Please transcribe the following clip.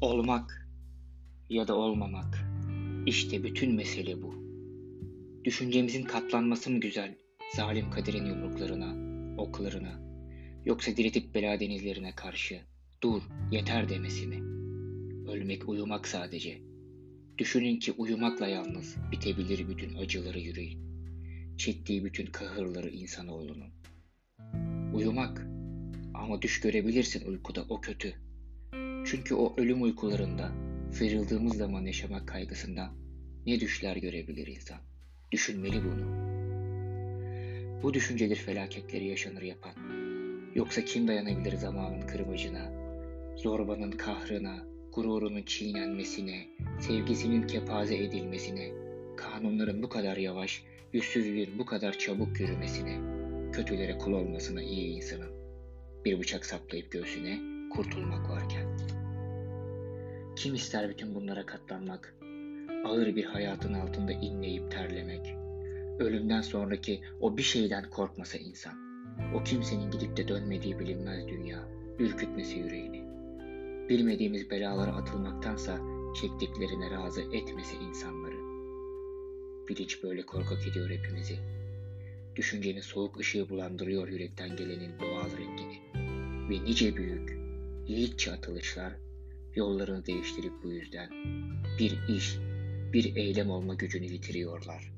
Olmak ya da olmamak. İşte bütün mesele bu. Düşüncemizin katlanması mı güzel zalim kaderin yumruklarına, oklarına, yoksa diretip bela denizlerine karşı dur yeter demesi mi? Ölmek uyumak sadece. Düşünün ki uyumakla yalnız bitebilir bütün acıları yüreğin. Çektiği bütün kahırları insanoğlunun. Uyumak ama düş görebilirsin uykuda o kötü. Çünkü o ölüm uykularında sıyrıldığımız zaman yaşamak kaygısından ne düşler görebilir insan. Düşünmeli bunu. Bu düşüncedir felaketleri yaşanır yapan. Yoksa kim dayanabilir zamanın kırmacına, zorbanın kahrına, gururunun çiğnenmesine, sevgisinin kepaze edilmesine, kanunların bu kadar yavaş, yüzsüzlüğün bu kadar çabuk yürümesine, kötülere kul olmasına iyi insanın. Bir bıçak saplayıp göğsüne kurtulmak varken. Kim ister bütün bunlara katlanmak? Ağır bir hayatın altında inleyip terlemek. Ölümden sonraki o bir şeyden korkmasa insan. O kimsenin gidip de dönmediği bilinmez dünya. Ürkütmesi yüreğini. Bilmediğimiz belalara atılmaktansa çektiklerine razı etmesi insanları. Bilinç böyle korkak ediyor hepimizi. Düşüncenin soğuk ışığı bulandırıyor yürekten gelenin doğal rengini. Ve nice büyük, yiğitçe atılışlar yollarını değiştirip bu yüzden bir iş, bir eylem olma gücünü yitiriyorlar.